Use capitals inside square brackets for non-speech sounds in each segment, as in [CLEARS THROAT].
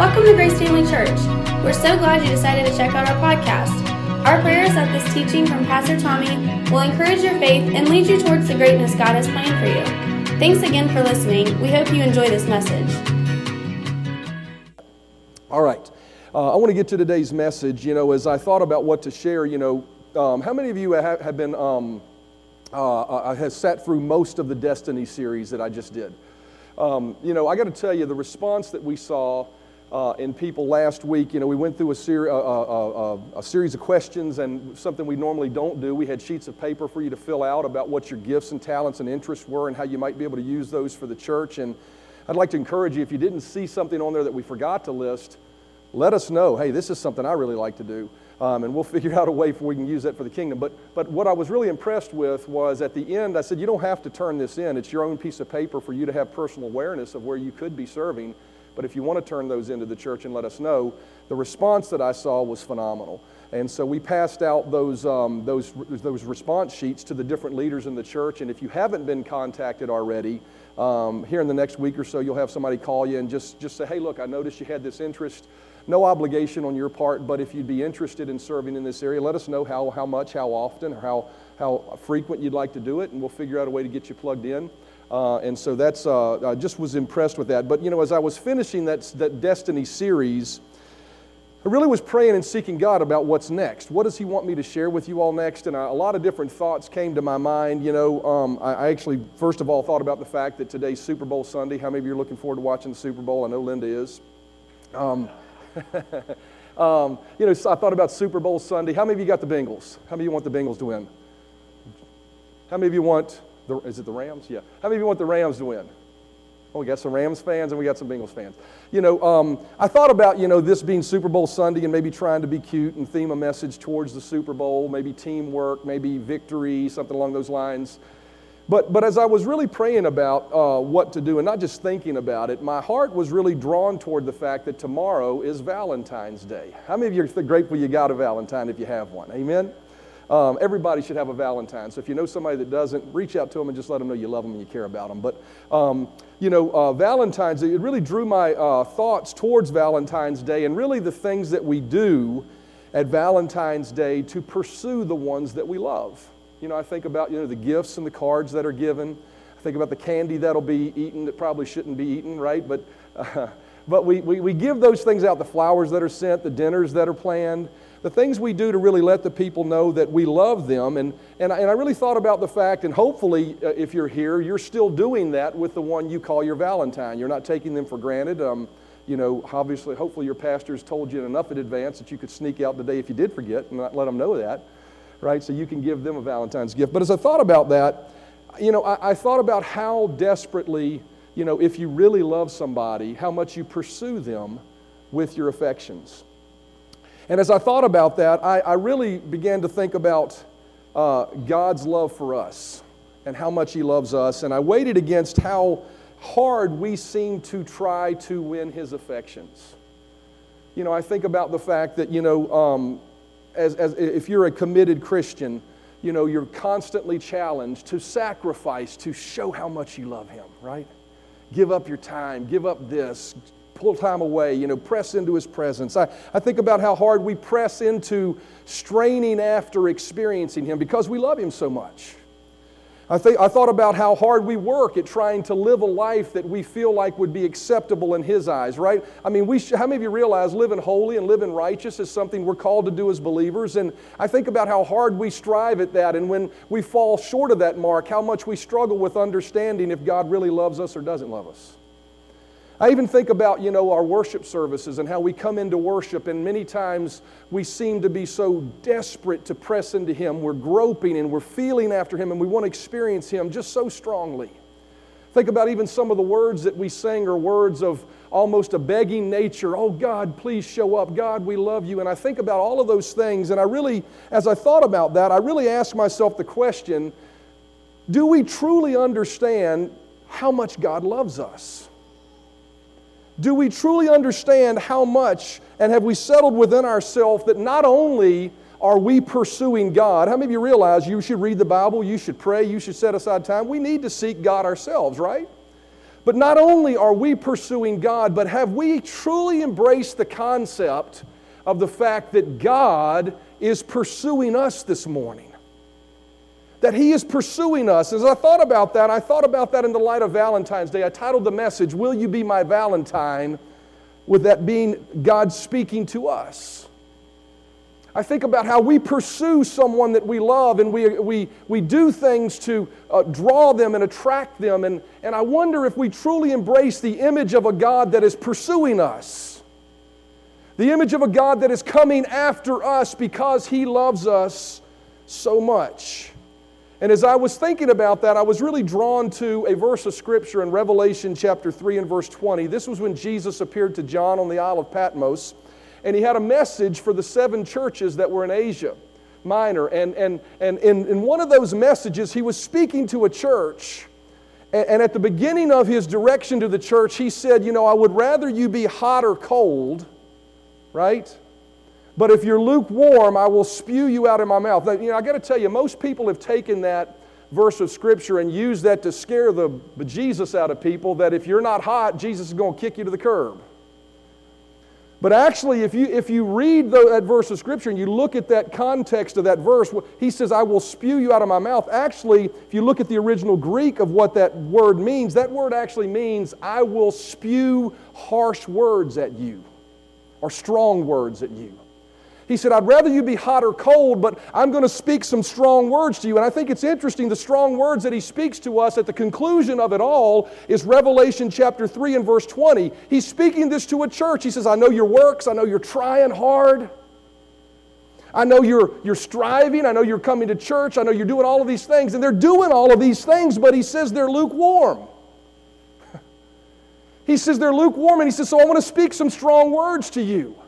Welcome to Grace Family Church. We're so glad you decided to check out our podcast. Our prayer is that this teaching from Pastor Tommy will encourage your faith and lead you towards the greatness God has planned for you. Thanks again for listening. We hope you enjoy this message. All right. Uh, I want to get to today's message. You know, as I thought about what to share, you know, um, how many of you have, have been, um, uh, uh, has sat through most of the Destiny series that I just did? Um, you know, I got to tell you, the response that we saw uh, in people last week, you know, we went through a, ser- a, a, a, series of questions and something we normally don't do. We had sheets of paper for you to fill out about what your gifts and talents and interests were and how you might be able to use those for the church. And I'd like to encourage you, if you didn't see something on there that we forgot to list, let us know. Hey, this is something I really like to do. Um, and we'll [LAUGHS] figure out a way for we can use that for the kingdom. But, but what I was really impressed with was at the end, I said, you don't have to turn this in. It's your own piece of paper for you to have personal awareness of where you could be serving. But if you want to turn those into the church and let us know, the response that I saw was phenomenal. And so we passed out those, um, those, those response sheets to the different leaders in the church. And if you haven't been contacted already, um, here in the next week or so, you'll have somebody call you and just, just say, hey, look, I noticed you had this interest. No obligation on your part, but if you'd be interested in serving in this area, let us know how, how much, how often, or how, how frequent you'd like to do it, and we'll figure out a way to get you plugged in. Uh, and so that's, uh, I just was impressed with that. But, you know, as I was finishing that, that Destiny series, I really was praying and seeking God about what's next. What does He want me to share with you all next? And I, a lot of different thoughts came to my mind. You know, um, I, I, actually, first of all, thought about the fact that today's Super Bowl Sunday. How many of you are looking forward to watching the Super Bowl? I know Linda is. Um, [LAUGHS] um, you know, I thought about Super Bowl Sunday. How many of you got the Bengals? How many of you want the Bengals to win? How many of you want the, is it the Rams? Yeah. How many of you want the Rams to win? Oh, we got some Rams fans and we got some Bengals fans. You know, um, I thought about, you know, this being Super Bowl Sunday and maybe trying to be cute and theme a message towards the Super Bowl, maybe teamwork, maybe victory, something along those lines. But, but as I was really praying about uh, what to do and not just thinking about it, my heart was really drawn toward the fact that tomorrow is Valentine's Day. How many of you are grateful you got a Valentine if you have one? Amen? Um, everybody should have a Valentine. So if you know somebody that doesn't, reach out to them and just let them know you love them and you care about them. But, um, you know, uh, Valentine's it really drew my uh, thoughts towards Valentine's Day and really the things that we do at Valentine's Day to pursue the ones that we love. You know, I think about, you know, the gifts and the cards that are given. I think about the candy that'll be eaten that probably shouldn't be eaten, right? But, uh, [LAUGHS] but we, we, we give those things out, the flowers that are sent, the dinners that are planned, the things we do to really let the people know that we love them. And, and, I, and I really thought about the fact, and hopefully, uh, if you're here, you're still doing that with the one you call your Valentine. You're not taking them for granted. Um, you know, obviously, hopefully, your pastor's told you enough in advance that you could sneak out the day if you did forget and not let them know that right? So you can give them a Valentine's gift. But as I thought about that, you know, I, I thought about how desperately, you know, if you really love somebody, how much you pursue them with your affections. And as I thought about that, I, I really began to think about uh, God's love for us and how much He loves us. And I weighed it against how hard we seem to try to win His affections. You know, I think about the fact that, you know, um, as, as if you're a committed Christian, you know, you're constantly challenged to sacrifice to show how much you love Him, right? Give up your time, give up this, pull time away, you know, press into His presence. I, I think about how hard we press into straining after experiencing Him because we love Him so much. I, think, I thought about how hard we work at trying to live a life that we feel like would be acceptable in His eyes, right? I mean, we sh- how many of you realize living holy and living righteous is something we're called to do as believers? And I think about how hard we strive at that, and when we fall short of that mark, how much we struggle with understanding if God really loves us or doesn't love us. I even think about, you know, our worship services and how we come into worship, and many times we seem to be so desperate to press into Him. We're groping and we're feeling after Him, and we want to experience Him just so strongly. Think about even some of the words that we sing are words of almost a begging nature. Oh, God, please show up. God, we love you. And I think about all of those things, and I really, as I thought about that, I really asked myself the question do we truly understand how much God loves us? Do we truly understand how much and have we settled within ourselves that not only are we pursuing God? How many of you realize you should read the Bible, you should pray, you should set aside time? We need to seek God ourselves, right? But not only are we pursuing God, but have we truly embraced the concept of the fact that God is pursuing us this morning? That He is pursuing us. As I thought about that, I thought about that in the light of Valentine's Day. I titled the message, Will You Be My Valentine? with that being God speaking to us. I think about how we pursue someone that we love and we, we, we do things to uh, draw them and attract them. And, and I wonder if we truly embrace the image of a God that is pursuing us, the image of a God that is coming after us because He loves us so much. And as I was thinking about that, I was really drawn to a verse of Scripture in Revelation chapter 3 and verse 20. This was when Jesus appeared to John on the Isle of Patmos and he had a message for the seven churches that were in Asia Minor. And, and, and in, in one of those messages, he was speaking to a church. And, and at the beginning of his direction to the church, he said, You know, I would rather you be hot or cold, right? But if you're lukewarm, I will spew you out of my mouth. Now, you know, I got to tell you, most people have taken that verse of Scripture and used that to scare the Jesus out of people that if you're not hot, Jesus is going to kick you to the curb. But actually, if you, if you read the, that verse of Scripture and you look at that context of that verse, he says, I will spew you out of my mouth. Actually, if you look at the original Greek of what that word means, that word actually means, I will spew harsh words at you or strong words at you. He said, I'd rather you be hot or cold, but I'm going to speak some strong words to you. And I think it's interesting, the strong words that he speaks to us at the conclusion of it all is Revelation chapter 3 and verse 20. He's speaking this to a church. He says, I know your works, I know you're trying hard. I know you're, you're striving. I know you're coming to church. I know you're doing all of these things. And they're doing all of these things, but he says they're lukewarm. [LAUGHS] he says they're lukewarm, and he says, So I want to speak some strong words to you.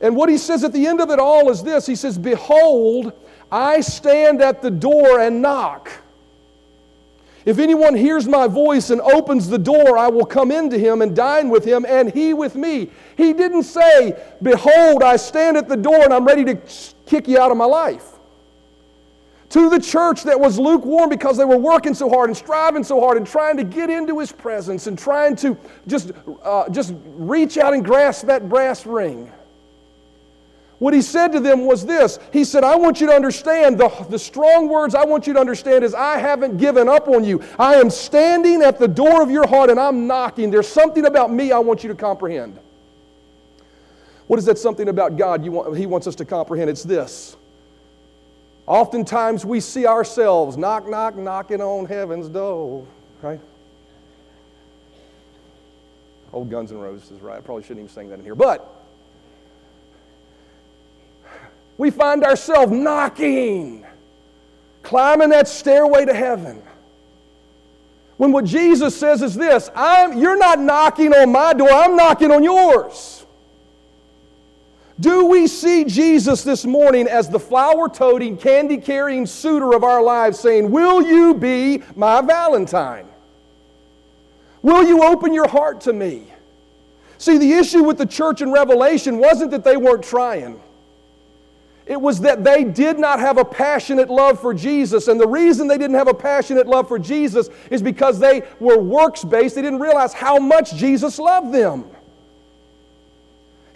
And what he says at the end of it all is this He says, Behold, I stand at the door and knock. If anyone hears my voice and opens the door, I will come into him and dine with him, and he with me. He didn't say, Behold, I stand at the door and I'm ready to kick you out of my life. To the church that was lukewarm because they were working so hard and striving so hard and trying to get into his presence and trying to just, uh, just reach out and grasp that brass ring. What he said to them was this He said, I want you to understand, the, the strong words I want you to understand is, I haven't given up on you. I am standing at the door of your heart and I'm knocking. There's something about me I want you to comprehend. What is that something about God you want, He wants us to comprehend? It's this. Oftentimes we see ourselves knock, knock, knocking on heaven's door, right? Old Guns N' Roses, is right? I probably shouldn't even sing that in here. But we find ourselves knocking, climbing that stairway to heaven. When what Jesus says is this You're not knocking on my door, I'm knocking on yours. Do we see Jesus this morning as the flower toting, candy carrying suitor of our lives saying, Will you be my Valentine? Will you open your heart to me? See, the issue with the church in Revelation wasn't that they weren't trying. It was that they did not have a passionate love for Jesus. And the reason they didn't have a passionate love for Jesus is because they were works based. They didn't realize how much Jesus loved them.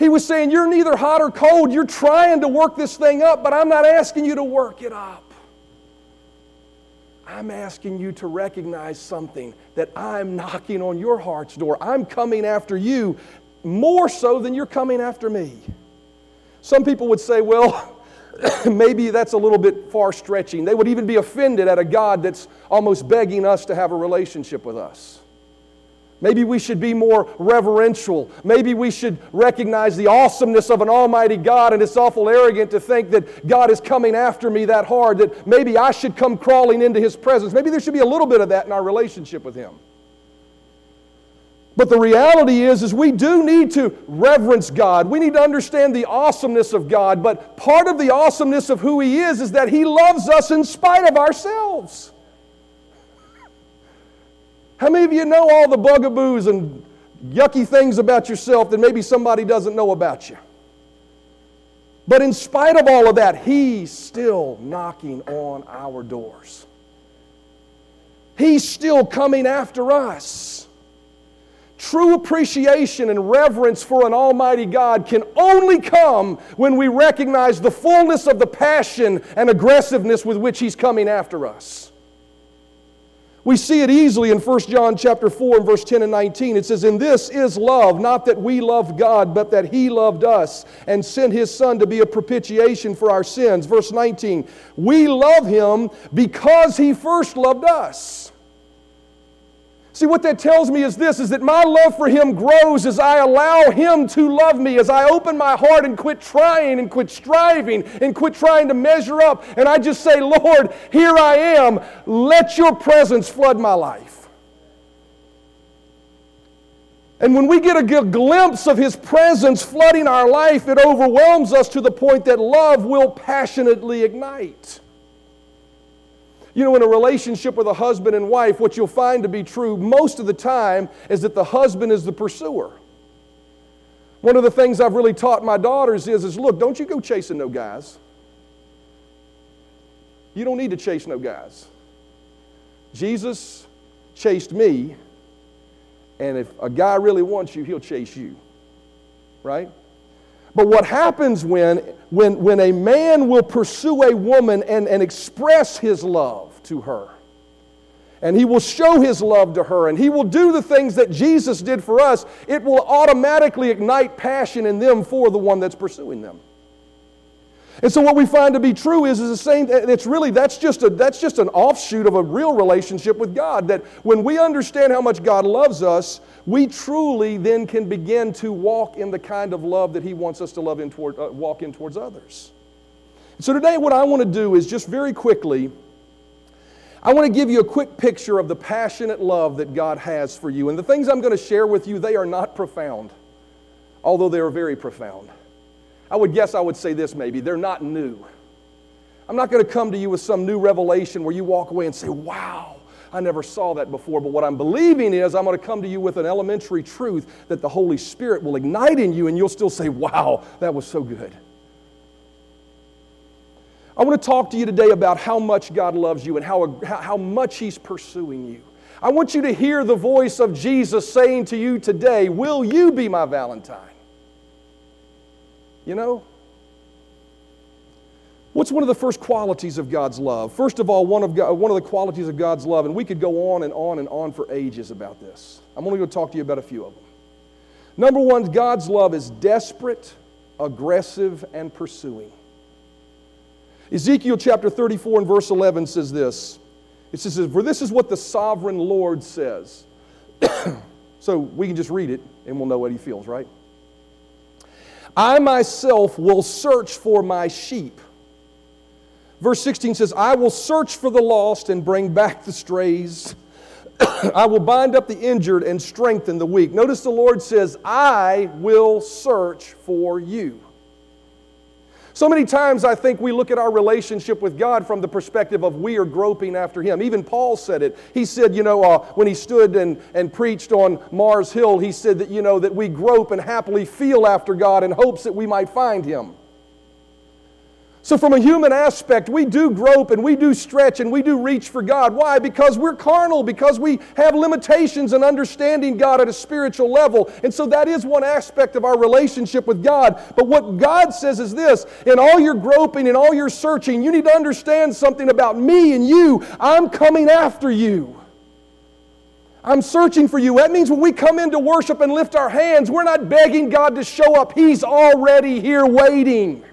He was saying, You're neither hot or cold. You're trying to work this thing up, but I'm not asking you to work it up. I'm asking you to recognize something that I'm knocking on your heart's door. I'm coming after you more so than you're coming after me. Some people would say, Well, [COUGHS] maybe that's a little bit far stretching. They would even be offended at a God that's almost begging us to have a relationship with us. Maybe we should be more reverential. Maybe we should recognize the awesomeness of an almighty God, and it's awful arrogant to think that God is coming after me that hard, that maybe I should come crawling into His presence. Maybe there should be a little bit of that in our relationship with Him. But the reality is, is we do need to reverence God. We need to understand the awesomeness of God. But part of the awesomeness of who He is is that He loves us in spite of ourselves. How many of you know all the bugaboos and yucky things about yourself that maybe somebody doesn't know about you? But in spite of all of that, He's still knocking on our doors. He's still coming after us. True appreciation and reverence for an Almighty God can only come when we recognize the fullness of the passion and aggressiveness with which He's coming after us. We see it easily in 1 John chapter 4 and verse 10 and 19. It says, "In this is love, not that we loved God, but that he loved us and sent his son to be a propitiation for our sins." Verse 19, "We love him because he first loved us." See, what that tells me is this is that my love for him grows as I allow him to love me, as I open my heart and quit trying and quit striving and quit trying to measure up. And I just say, Lord, here I am. Let your presence flood my life. And when we get a glimpse of His presence flooding our life, it overwhelms us to the point that love will passionately ignite. You know, in a relationship with a husband and wife, what you'll find to be true most of the time is that the husband is the pursuer. One of the things I've really taught my daughters is, is look, don't you go chasing no guys. You don't need to chase no guys. Jesus chased me, and if a guy really wants you, he'll chase you. Right? But what happens when, when, when a man will pursue a woman and, and express his love to her, and he will show his love to her, and he will do the things that Jesus did for us, it will automatically ignite passion in them for the one that's pursuing them. And so what we find to be true is, is the same, it's really, that's just, a, that's just an offshoot of a real relationship with God. That when we understand how much God loves us, we truly then can begin to walk in the kind of love that He wants us to love in toward, uh, walk in towards others. So today what I want to do is just very quickly, I want to give you a quick picture of the passionate love that God has for you. And the things I'm going to share with you, they are not profound, although they are very profound. I would guess I would say this maybe they're not new. I'm not going to come to you with some new revelation where you walk away and say, wow, I never saw that before. But what I'm believing is I'm going to come to you with an elementary truth that the Holy Spirit will ignite in you and you'll still say, wow, that was so good. I want to talk to you today about how much God loves you and how, how much He's pursuing you. I want you to hear the voice of Jesus saying to you today, Will you be my Valentine? You know? What's one of the first qualities of God's love? First of all, one of, God, one of the qualities of God's love, and we could go on and on and on for ages about this. I'm only going to talk to you about a few of them. Number one, God's love is desperate, aggressive, and pursuing. Ezekiel chapter 34 and verse 11 says this. It says, For this is what the sovereign Lord says. [COUGHS] so we can just read it and we'll know what he feels, right? I myself will search for my sheep. Verse 16 says, I will search for the lost and bring back the strays. [COUGHS] I will bind up the injured and strengthen the weak. Notice the Lord says, I will search for you. So many times I think we look at our relationship with God from the perspective of we are groping after Him. Even Paul said it. He said, you know, uh, when he stood and, and preached on Mars Hill, he said that, you know, that we grope and happily feel after God in hopes that we might find Him. So, from a human aspect, we do grope and we do stretch and we do reach for God. Why? Because we're carnal, because we have limitations in understanding God at a spiritual level. And so, that is one aspect of our relationship with God. But what God says is this in all your groping and all your searching, you need to understand something about me and you. I'm coming after you. I'm searching for you. That means when we come into worship and lift our hands, we're not begging God to show up, He's already here waiting.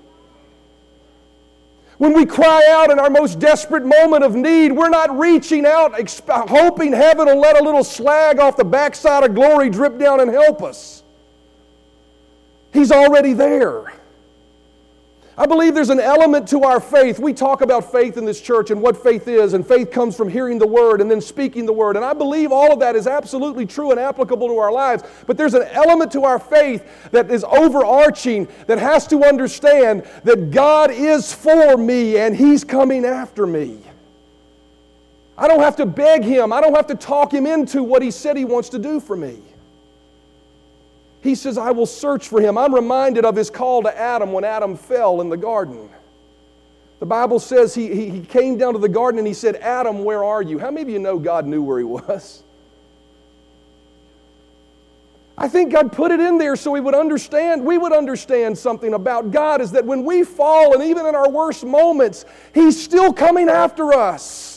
When we cry out in our most desperate moment of need, we're not reaching out hoping heaven will let a little slag off the backside of glory drip down and help us. He's already there. I believe there's an element to our faith. We talk about faith in this church and what faith is, and faith comes from hearing the word and then speaking the word. And I believe all of that is absolutely true and applicable to our lives. But there's an element to our faith that is overarching that has to understand that God is for me and He's coming after me. I don't have to beg Him, I don't have to talk Him into what He said He wants to do for me. He says, I will search for him. I'm reminded of his call to Adam when Adam fell in the garden. The Bible says he, he, he came down to the garden and he said, Adam, where are you? How many of you know God knew where he was? I think God put it in there so we would understand, we would understand something about God is that when we fall and even in our worst moments, He's still coming after us.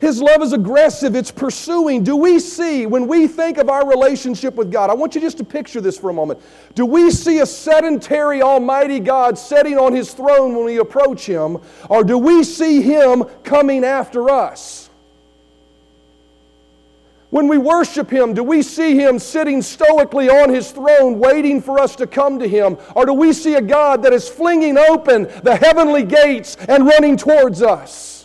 His love is aggressive, it's pursuing. Do we see, when we think of our relationship with God, I want you just to picture this for a moment. Do we see a sedentary, almighty God sitting on His throne when we approach Him, or do we see Him coming after us? When we worship Him, do we see Him sitting stoically on His throne waiting for us to come to Him? Or do we see a God that is flinging open the heavenly gates and running towards us?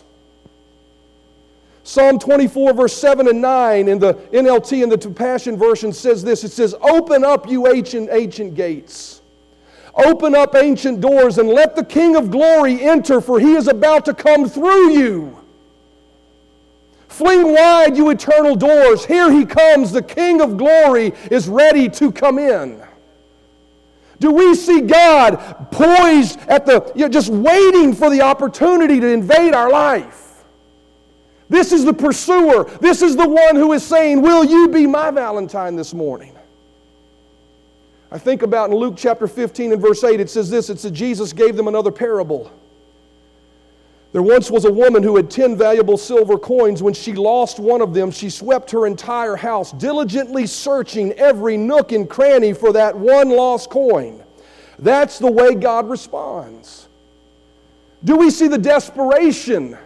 Psalm 24, verse 7 and 9 in the NLT and the Passion Version says this It says, Open up, you ancient, ancient gates. Open up ancient doors and let the King of glory enter, for he is about to come through you. Fling wide, you eternal doors. Here he comes. The King of glory is ready to come in. Do we see God poised at the, you know, just waiting for the opportunity to invade our life? This is the pursuer. This is the one who is saying, Will you be my Valentine this morning? I think about in Luke chapter 15 and verse 8, it says this it says, Jesus gave them another parable. There once was a woman who had 10 valuable silver coins. When she lost one of them, she swept her entire house, diligently searching every nook and cranny for that one lost coin. That's the way God responds. Do we see the desperation?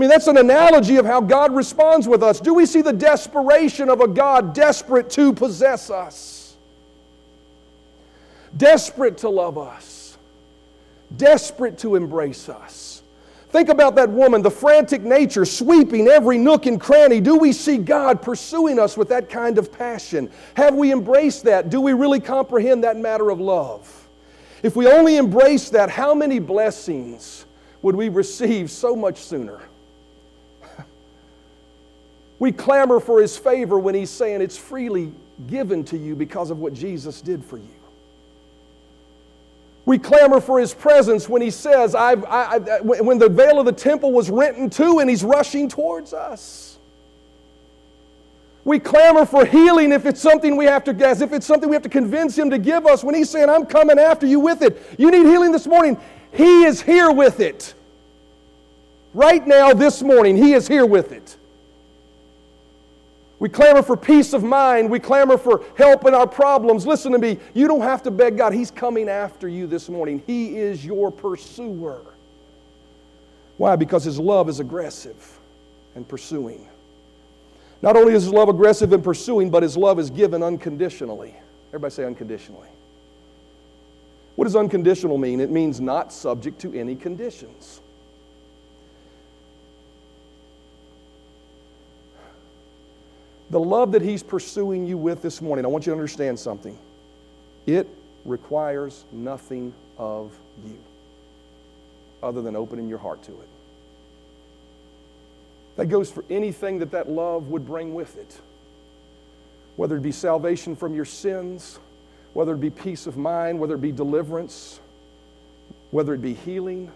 I mean, that's an analogy of how God responds with us. Do we see the desperation of a God desperate to possess us? Desperate to love us, desperate to embrace us. Think about that woman, the frantic nature sweeping every nook and cranny. Do we see God pursuing us with that kind of passion? Have we embraced that? Do we really comprehend that matter of love? If we only embrace that, how many blessings would we receive so much sooner? We clamor for His favor when He's saying it's freely given to you because of what Jesus did for you. We clamor for his presence when he says, I, when the veil of the temple was rent in two and he's rushing towards us. We clamor for healing if it's something we have to, as if it's something we have to convince him to give us when he's saying, I'm coming after you with it. You need healing this morning. He is here with it. Right now, this morning, he is here with it. We clamor for peace of mind. We clamor for help in our problems. Listen to me. You don't have to beg God. He's coming after you this morning. He is your pursuer. Why? Because His love is aggressive and pursuing. Not only is His love aggressive and pursuing, but His love is given unconditionally. Everybody say unconditionally. What does unconditional mean? It means not subject to any conditions. The love that He's pursuing you with this morning, I want you to understand something. It requires nothing of you other than opening your heart to it. That goes for anything that that love would bring with it. Whether it be salvation from your sins, whether it be peace of mind, whether it be deliverance, whether it be healing,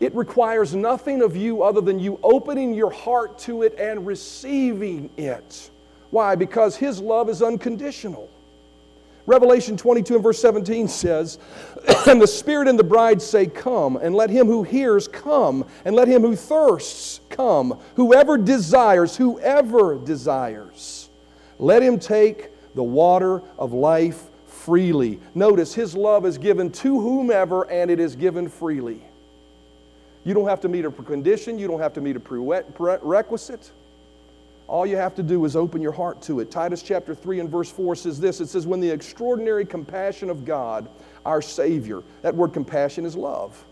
it requires nothing of you other than you opening your heart to it and receiving it. Why? Because His love is unconditional. Revelation 22 and verse 17 says, [CLEARS THROAT] And the Spirit and the bride say, Come, and let him who hears come, and let him who thirsts come. Whoever desires, whoever desires, let him take the water of life freely. Notice, His love is given to whomever, and it is given freely. You don't have to meet a condition, you don't have to meet a prerequisite. All you have to do is open your heart to it. Titus chapter 3 and verse 4 says this it says, When the extraordinary compassion of God, our Savior, that word compassion is love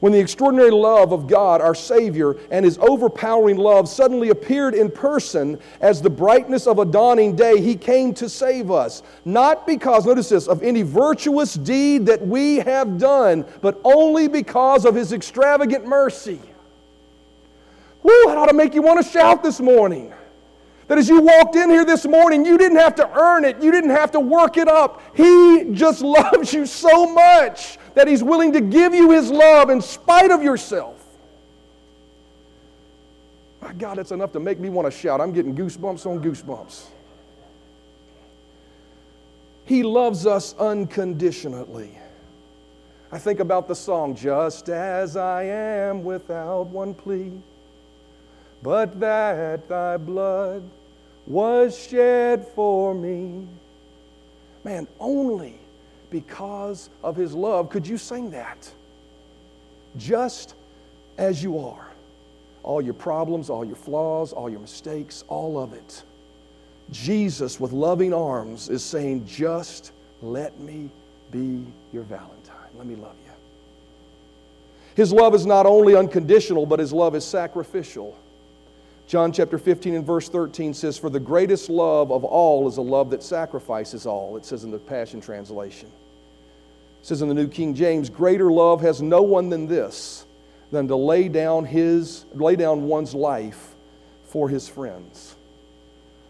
when the extraordinary love of God, our Savior, and His overpowering love suddenly appeared in person as the brightness of a dawning day, He came to save us. Not because, notice this, of any virtuous deed that we have done, but only because of His extravagant mercy. Woo, that ought to make you want to shout this morning. That as you walked in here this morning, you didn't have to earn it. You didn't have to work it up. He just [LAUGHS] loves you so much that He's willing to give you His love in spite of yourself. My God, that's enough to make me want to shout. I'm getting goosebumps on goosebumps. He loves us unconditionally. I think about the song, Just as I am without one plea, but that thy blood was shed for me. Man, only because of his love could you sing that. Just as you are all your problems, all your flaws, all your mistakes, all of it. Jesus, with loving arms, is saying, Just let me be your Valentine. Let me love you. His love is not only unconditional, but his love is sacrificial. John chapter 15 and verse 13 says, For the greatest love of all is a love that sacrifices all. It says in the Passion Translation. It says in the New King James, Greater love has no one than this than to lay down his lay down one's life for his friends.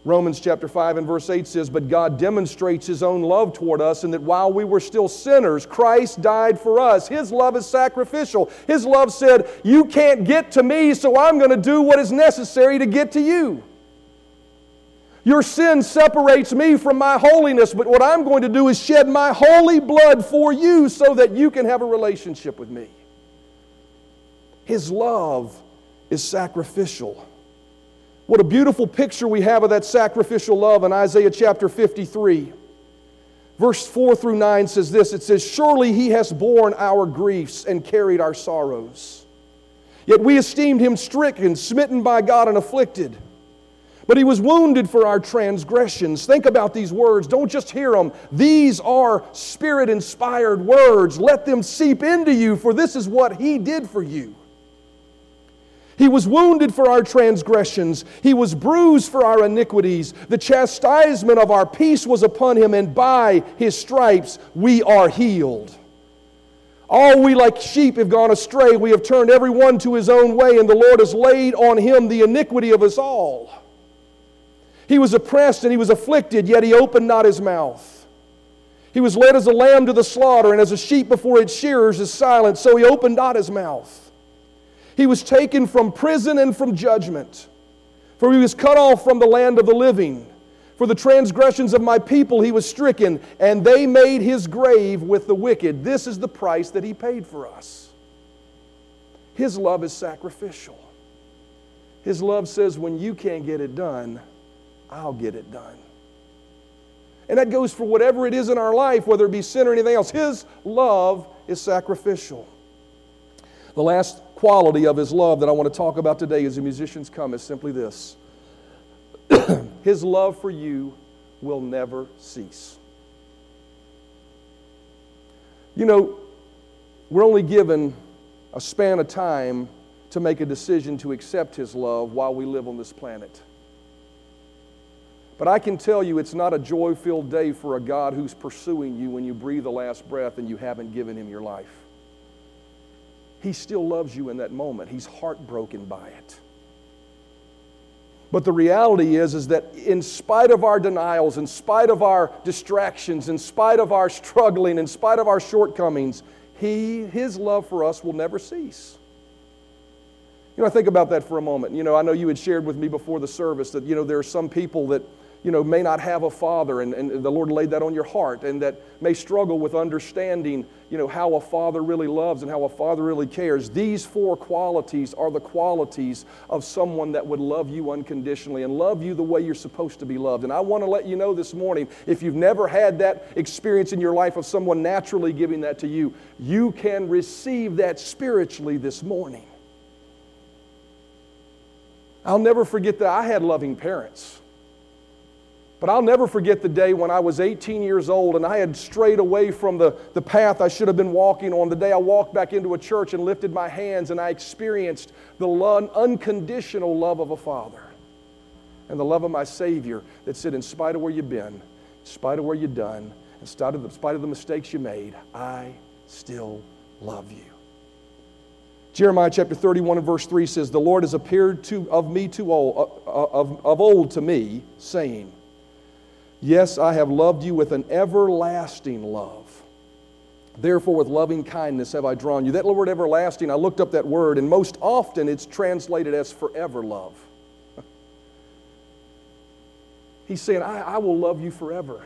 Romans chapter 5 and verse 8 says, But God demonstrates His own love toward us, and that while we were still sinners, Christ died for us. His love is sacrificial. His love said, You can't get to me, so I'm going to do what is necessary to get to you. Your sin separates me from my holiness, but what I'm going to do is shed my holy blood for you so that you can have a relationship with me. His love is sacrificial. What a beautiful picture we have of that sacrificial love in Isaiah chapter 53. Verse 4 through 9 says this it says, Surely he has borne our griefs and carried our sorrows. Yet we esteemed him stricken, smitten by God, and afflicted. But he was wounded for our transgressions. Think about these words. Don't just hear them. These are spirit inspired words. Let them seep into you, for this is what he did for you. He was wounded for our transgressions, He was bruised for our iniquities. The chastisement of our peace was upon Him, and by His stripes we are healed. All we like sheep have gone astray. We have turned every one to his own way, and the Lord has laid on him the iniquity of us all. He was oppressed and he was afflicted, yet he opened not his mouth. He was led as a lamb to the slaughter, and as a sheep before its shearers is silent, so he opened not his mouth. He was taken from prison and from judgment. For he was cut off from the land of the living. For the transgressions of my people he was stricken, and they made his grave with the wicked. This is the price that he paid for us. His love is sacrificial. His love says, when you can't get it done, I'll get it done. And that goes for whatever it is in our life, whether it be sin or anything else. His love is sacrificial. The last quality of his love that I want to talk about today as the musicians come is simply this [CLEARS THROAT] His love for you will never cease. You know, we're only given a span of time to make a decision to accept His love while we live on this planet. But I can tell you it's not a joy filled day for a God who's pursuing you when you breathe the last breath and you haven't given Him your life. He still loves you in that moment. He's heartbroken by it. But the reality is, is that in spite of our denials, in spite of our distractions, in spite of our struggling, in spite of our shortcomings, he, His love for us will never cease. You know, I think about that for a moment. You know, I know you had shared with me before the service that, you know, there are some people that you know, may not have a father, and, and the Lord laid that on your heart, and that may struggle with understanding, you know, how a father really loves and how a father really cares. These four qualities are the qualities of someone that would love you unconditionally and love you the way you're supposed to be loved. And I want to let you know this morning, if you've never had that experience in your life of someone naturally giving that to you, you can receive that spiritually this morning. I'll never forget that I had loving parents. But I'll never forget the day when I was 18 years old and I had strayed away from the, the path I should have been walking on. The day I walked back into a church and lifted my hands and I experienced the unconditional love of a father and the love of my Savior that said, in spite of where you've been, in spite of where you've done, in spite of the, spite of the mistakes you made, I still love you. Jeremiah chapter 31 and verse 3 says, The Lord has appeared to, of me to old, uh, uh, of, of old to me, saying, Yes, I have loved you with an everlasting love. Therefore, with loving kindness have I drawn you. That word everlasting, I looked up that word, and most often it's translated as forever love. [LAUGHS] He's saying, I, I will love you forever.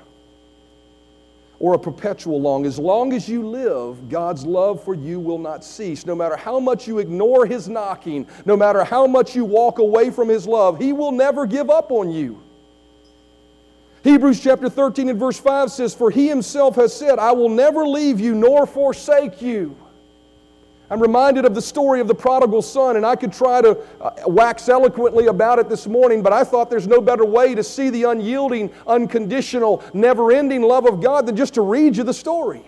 Or a perpetual long. As long as you live, God's love for you will not cease. No matter how much you ignore His knocking, no matter how much you walk away from His love, He will never give up on you. Hebrews chapter 13 and verse 5 says, For He Himself has said, I will never leave you nor forsake you. I'm reminded of the story of the prodigal son, and I could try to uh, wax eloquently about it this morning, but I thought there's no better way to see the unyielding, unconditional, never ending love of God than just to read you the story.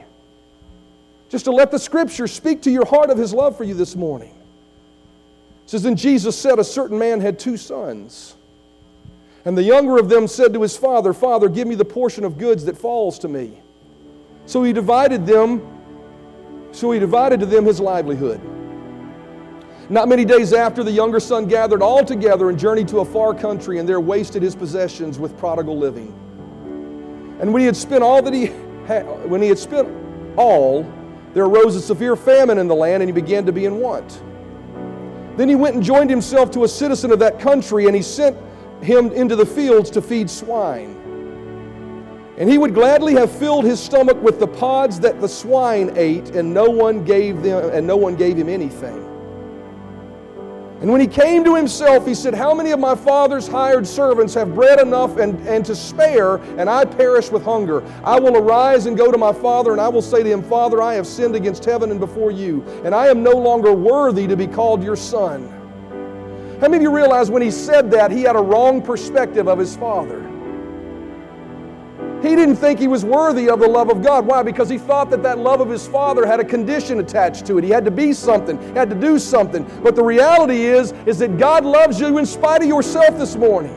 Just to let the scripture speak to your heart of his love for you this morning. It says, Then Jesus said, A certain man had two sons. And the younger of them said to his father, Father, give me the portion of goods that falls to me. So he divided them so he divided to them his livelihood. Not many days after, the younger son gathered all together and journeyed to a far country, and there wasted his possessions with prodigal living. And when he had spent all that he had, when he had spent all, there arose a severe famine in the land, and he began to be in want. Then he went and joined himself to a citizen of that country, and he sent him into the fields to feed swine. And he would gladly have filled his stomach with the pods that the swine ate, and no one gave them, and no one gave him anything. And when he came to himself, he said, How many of my father's hired servants have bread enough and, and to spare, and I perish with hunger? I will arise and go to my father, and I will say to him, Father, I have sinned against heaven and before you, and I am no longer worthy to be called your son. How many of you realize when he said that, he had a wrong perspective of his father? He didn't think he was worthy of the love of God. Why? Because he thought that that love of his father had a condition attached to it. He had to be something, he had to do something. But the reality is, is that God loves you in spite of yourself this morning.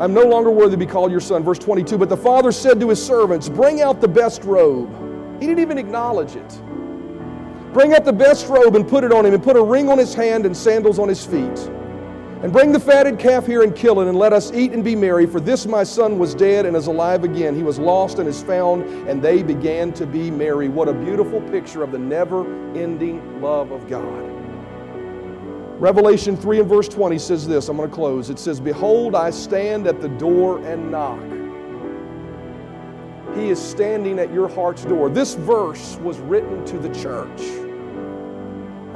I'm no longer worthy to be called your son. Verse 22. But the father said to his servants, Bring out the best robe. He didn't even acknowledge it. Bring out the best robe and put it on him, and put a ring on his hand and sandals on his feet. And bring the fatted calf here and kill it, and let us eat and be merry. For this my son was dead and is alive again. He was lost and is found, and they began to be merry. What a beautiful picture of the never ending love of God. Revelation 3 and verse 20 says this I'm going to close. It says, Behold, I stand at the door and knock. He is standing at your heart's door. This verse was written to the church.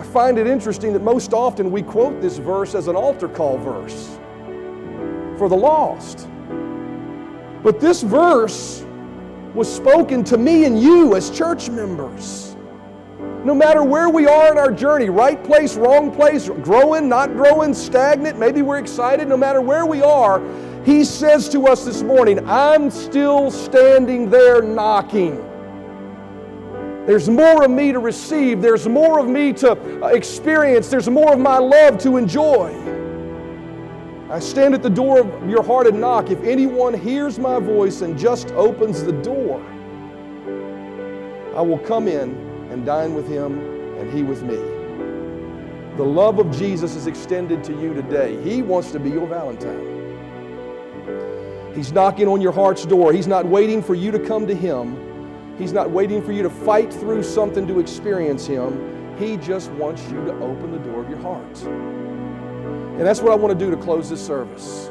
I find it interesting that most often we quote this verse as an altar call verse for the lost. But this verse was spoken to me and you as church members. No matter where we are in our journey, right place, wrong place, growing, not growing, stagnant, maybe we're excited, no matter where we are, He says to us this morning, I'm still standing there knocking. There's more of me to receive. There's more of me to uh, experience. There's more of my love to enjoy. I stand at the door of your heart and knock. If anyone hears my voice and just opens the door, I will come in and dine with him and he with me. The love of Jesus is extended to you today. He wants to be your Valentine. He's knocking on your heart's door. He's not waiting for you to come to him. He's not waiting for you to fight through something to experience Him. He just wants you to open the door of your heart. And that's what I want to do to close this service.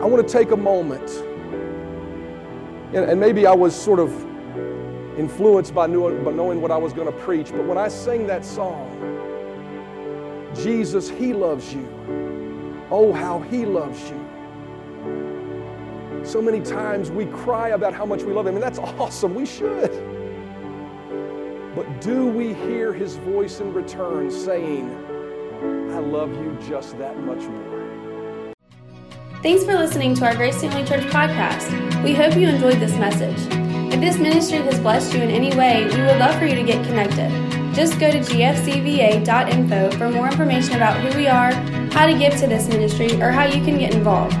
I want to take a moment, and, maybe I was sort of influenced by knowing what I was going to preach, but when I sing that song, Jesus, He loves you. Oh, how He loves you. So many times we cry about how much we love Him, and that's [LAUGHS] awesome. We should. But do we hear His voice in return saying, I love you just that much more? Thanks for listening to our Grace Family Church podcast. We hope you enjoyed this message. If this ministry has blessed you in any way, we would love for you to get connected. Just go to gfcva.info for more information about who we are, how to give to this ministry, or how you can get involved.